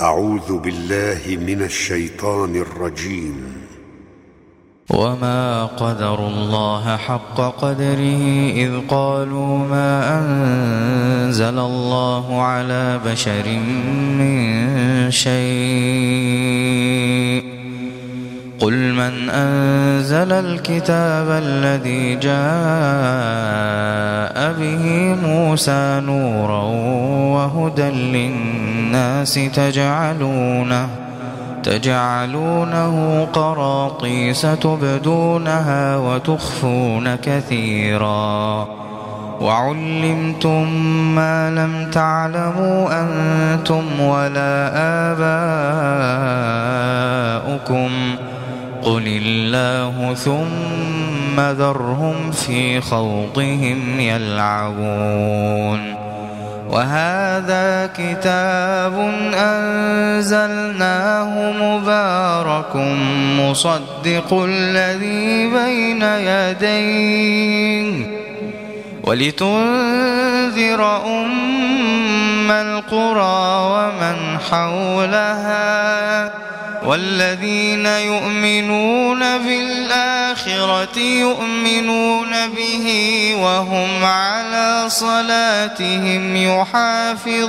أعوذ بالله من الشيطان الرجيم. وما قدر الله حق قدره إذ قالوا ما أنزل الله على بشر من شيء قل من أنزل الكتاب الذي جاء به موسى نورا وهدى للناس تجعلونه تجعلونه قراطيس تبدونها وتخفون كثيرا وعلمتم ما لم تعلموا أنتم ولا آباؤكم قل الله ثم ذرهم في خوضهم يلعبون وهذا كتاب أنزلناه مبارك مصدق الذي بين يديه ولتنذر أم القرى ومن حولها والذين يؤمنون بالآخرة يؤمنون به وهم على صلاتهم يحافظون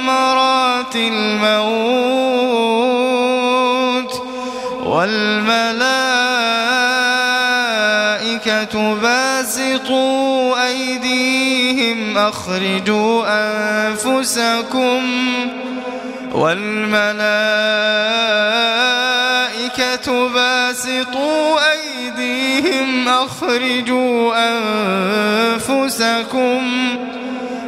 غمرات الموت والملائكة باسطوا أيديهم أخرجوا أنفسكم والملائكة باسطوا أيديهم أخرجوا أنفسكم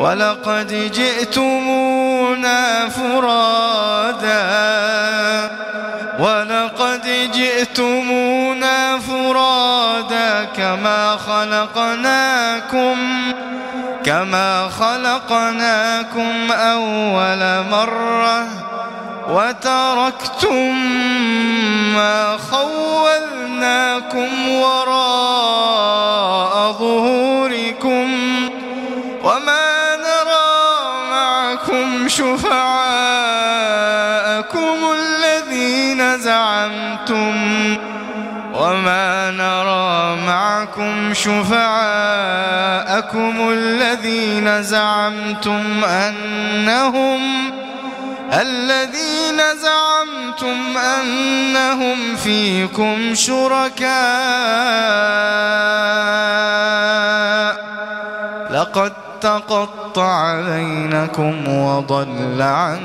ولقد جئتمونا فرادا. ولقد جئتمونا فرادا كما خلقناكم كما خلقناكم أول مرة. وتركتم ما خولناكم وراء ظهوركم. وما زعمتم وما نرى معكم شفعاءكم الذين زعمتم أنهم الذين زعمتم أنهم فيكم شركاء. لقد تقطع بينكم وضل عنكم.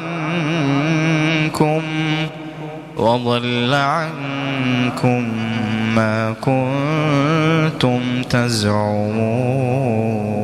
وضل عنكم ما كنتم تزعمون.